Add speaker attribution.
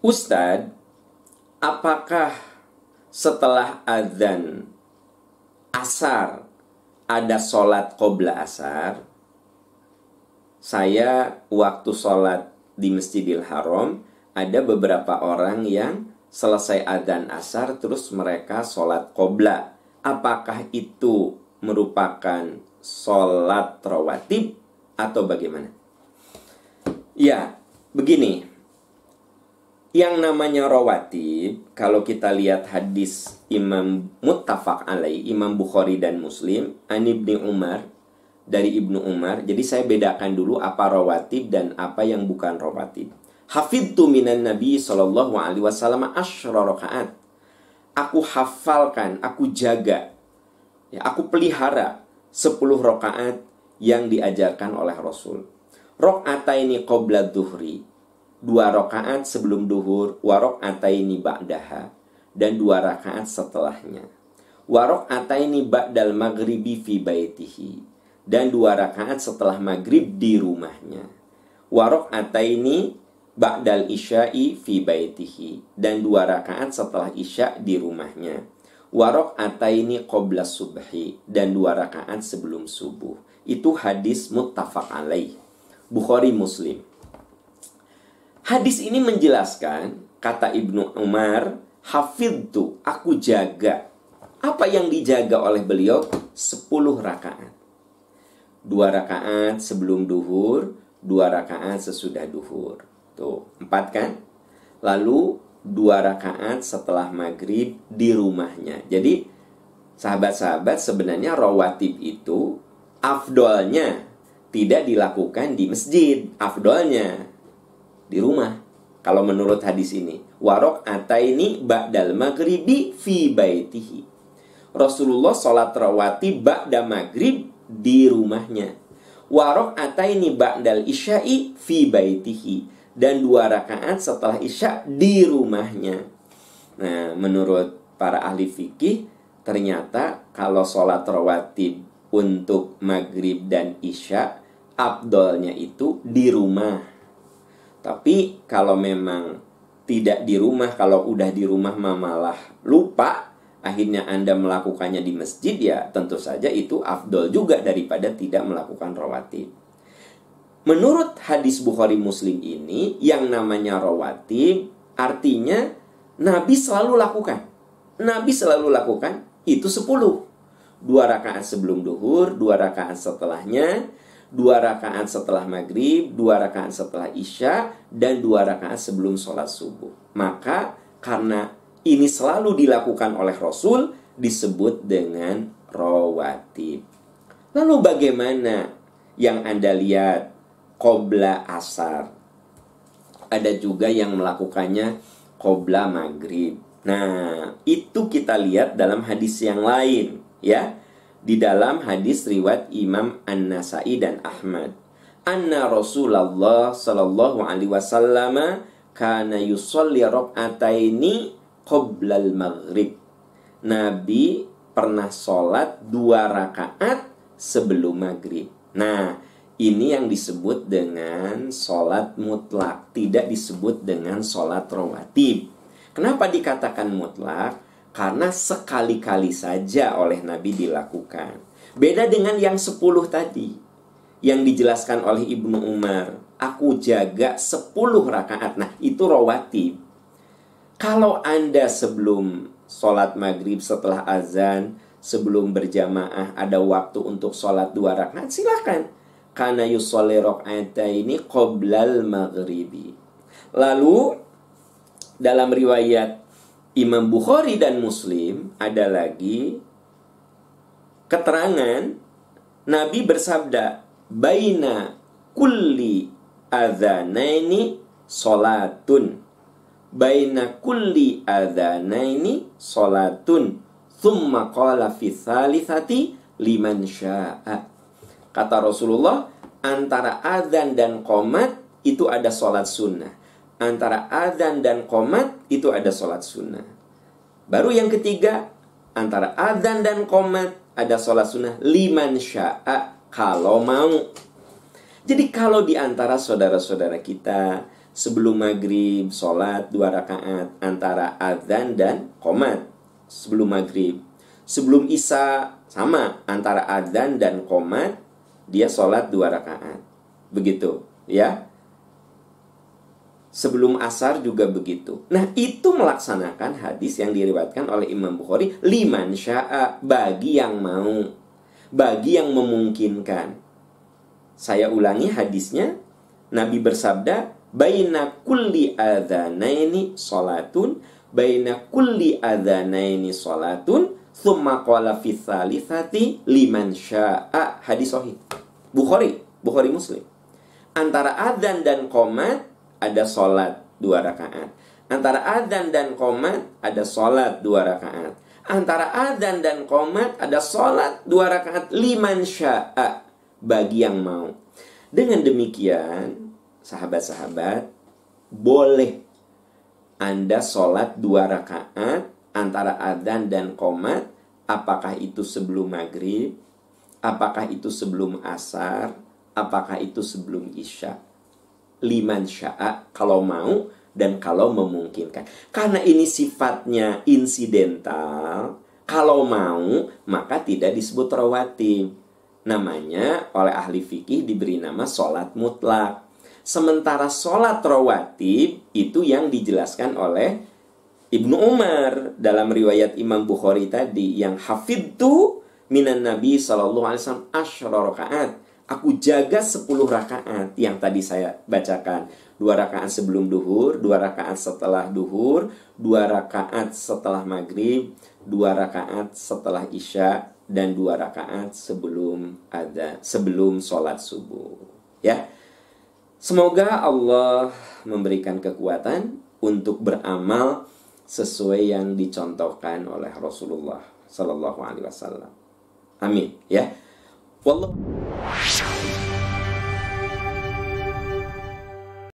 Speaker 1: Ustadz, apakah setelah azan asar ada sholat qobla asar? Saya waktu sholat di Masjidil Haram ada beberapa orang yang selesai adzan asar terus mereka sholat qobla. Apakah itu merupakan sholat rawatib atau bagaimana? Ya, begini. Yang namanya rawatib, kalau kita lihat hadis Imam Muttafaq alaih, Imam Bukhari dan Muslim, An Ibni Umar, dari Ibnu Umar. Jadi saya bedakan dulu apa rawatib dan apa yang bukan rawatib. Hafidtu minan Nabi Sallallahu Alaihi Wasallam rakaat. Aku hafalkan, aku jaga, ya, aku pelihara 10 rakaat yang diajarkan oleh Rasul. ini qabla duhri. Dua rakaat sebelum duhur, warok ini ba'daha. Dan dua rakaat setelahnya. Warok ini ba'dal maghribi fi baitihi. Dan dua rakaat setelah maghrib di rumahnya. Warok ini ba'dal isya'i fi baitihi dan dua rakaat setelah isya di rumahnya. Warok ataini qobla subhi dan dua rakaat sebelum subuh. Itu hadis muttafaq alaih. Bukhari Muslim. Hadis ini menjelaskan kata Ibnu Umar, hafidtu, aku jaga. Apa yang dijaga oleh beliau? Sepuluh rakaat. Dua rakaat sebelum duhur, dua rakaat sesudah duhur. Tuh, empat kan? Lalu dua rakaat setelah maghrib di rumahnya. Jadi sahabat-sahabat sebenarnya rawatib itu afdolnya tidak dilakukan di masjid. Afdolnya di rumah. Kalau menurut hadis ini. Warok ataini ba'dal maghribi fi baitihi. Rasulullah sholat rawatib ba'da maghrib di rumahnya. Warok ataini ba'dal isya'i fi baitihi dan dua rakaat setelah isya di rumahnya. Nah, menurut para ahli fikih, ternyata kalau sholat rawatib untuk maghrib dan isya, abdolnya itu di rumah. Tapi kalau memang tidak di rumah, kalau udah di rumah malah lupa, akhirnya Anda melakukannya di masjid, ya tentu saja itu afdol juga daripada tidak melakukan rawatib. Menurut hadis Bukhari Muslim ini yang namanya rawatib artinya Nabi selalu lakukan. Nabi selalu lakukan itu 10. Dua rakaat sebelum duhur, dua rakaat setelahnya, dua rakaat setelah maghrib, dua rakaat setelah isya, dan dua rakaat sebelum sholat subuh. Maka karena ini selalu dilakukan oleh Rasul disebut dengan rawatib. Lalu bagaimana yang Anda lihat Qobla asar. Ada juga yang melakukannya Qobla maghrib. Nah, itu kita lihat dalam hadis yang lain, ya. Di dalam hadis riwayat Imam An-Nasai dan Ahmad. Anna Rasulullah sallallahu alaihi wasallam kana yusolli rakaataini qabla al-maghrib. Nabi pernah sholat dua rakaat sebelum maghrib. Nah, ini yang disebut dengan sholat mutlak, tidak disebut dengan sholat rawatib. Kenapa dikatakan mutlak? Karena sekali-kali saja oleh Nabi dilakukan. Beda dengan yang sepuluh tadi, yang dijelaskan oleh Ibnu Umar. Aku jaga sepuluh rakaat. Nah, itu rawatib. Kalau Anda sebelum sholat maghrib setelah azan, sebelum berjamaah ada waktu untuk sholat dua rakaat, silahkan kana yusolli ini qoblal maghribi. Lalu dalam riwayat Imam Bukhari dan Muslim ada lagi keterangan Nabi bersabda baina kulli adzanaini salatun. Baina kulli adzanaini salatun. Thumma qala fi thalithati liman syaa. Kata Rasulullah, antara adzan dan komat itu ada sholat sunnah. Antara adzan dan komat itu ada sholat sunnah. Baru yang ketiga, antara adzan dan komat ada sholat sunnah liman sya'a kalau mau. Jadi kalau di antara saudara-saudara kita sebelum maghrib sholat dua rakaat antara adzan dan komat sebelum maghrib sebelum isya sama antara adzan dan komat dia sholat dua rakaat begitu ya sebelum asar juga begitu. Nah, itu melaksanakan hadis yang diriwayatkan oleh Imam Bukhari, liman sya'a, bagi yang mau, bagi yang memungkinkan. Saya ulangi hadisnya, Nabi bersabda, baina kulli adzanaini salatun, baina kulli adzanaini salatun, thumma qala fi thalithati liman sya'a. Hadis sahih. Bukhari, Bukhari Muslim. Antara adzan dan qomat ada sholat dua rakaat. Antara adzan dan komat ada sholat dua rakaat. Antara adzan dan komat ada sholat dua rakaat liman sya'a bagi yang mau. Dengan demikian, sahabat-sahabat, boleh Anda sholat dua rakaat antara adzan dan komat. Apakah itu sebelum maghrib? Apakah itu sebelum asar? Apakah itu sebelum isya? Liman sya'a kalau mau dan kalau memungkinkan. Karena ini sifatnya insidental, kalau mau maka tidak disebut rawatib. Namanya oleh ahli fikih diberi nama sholat mutlak. Sementara sholat rawatib itu yang dijelaskan oleh Ibnu Umar dalam riwayat Imam Bukhari tadi yang hafidtu minan Nabi sallallahu alaihi wasallam rakaat Aku jaga 10 rakaat yang tadi saya bacakan. Dua rakaat sebelum duhur, dua rakaat setelah duhur, dua rakaat setelah maghrib, dua rakaat setelah isya, dan dua rakaat sebelum ada sebelum sholat subuh. Ya, semoga Allah memberikan kekuatan untuk beramal sesuai yang dicontohkan oleh Rasulullah Sallallahu Alaihi Wasallam. Amin. Ya. والله.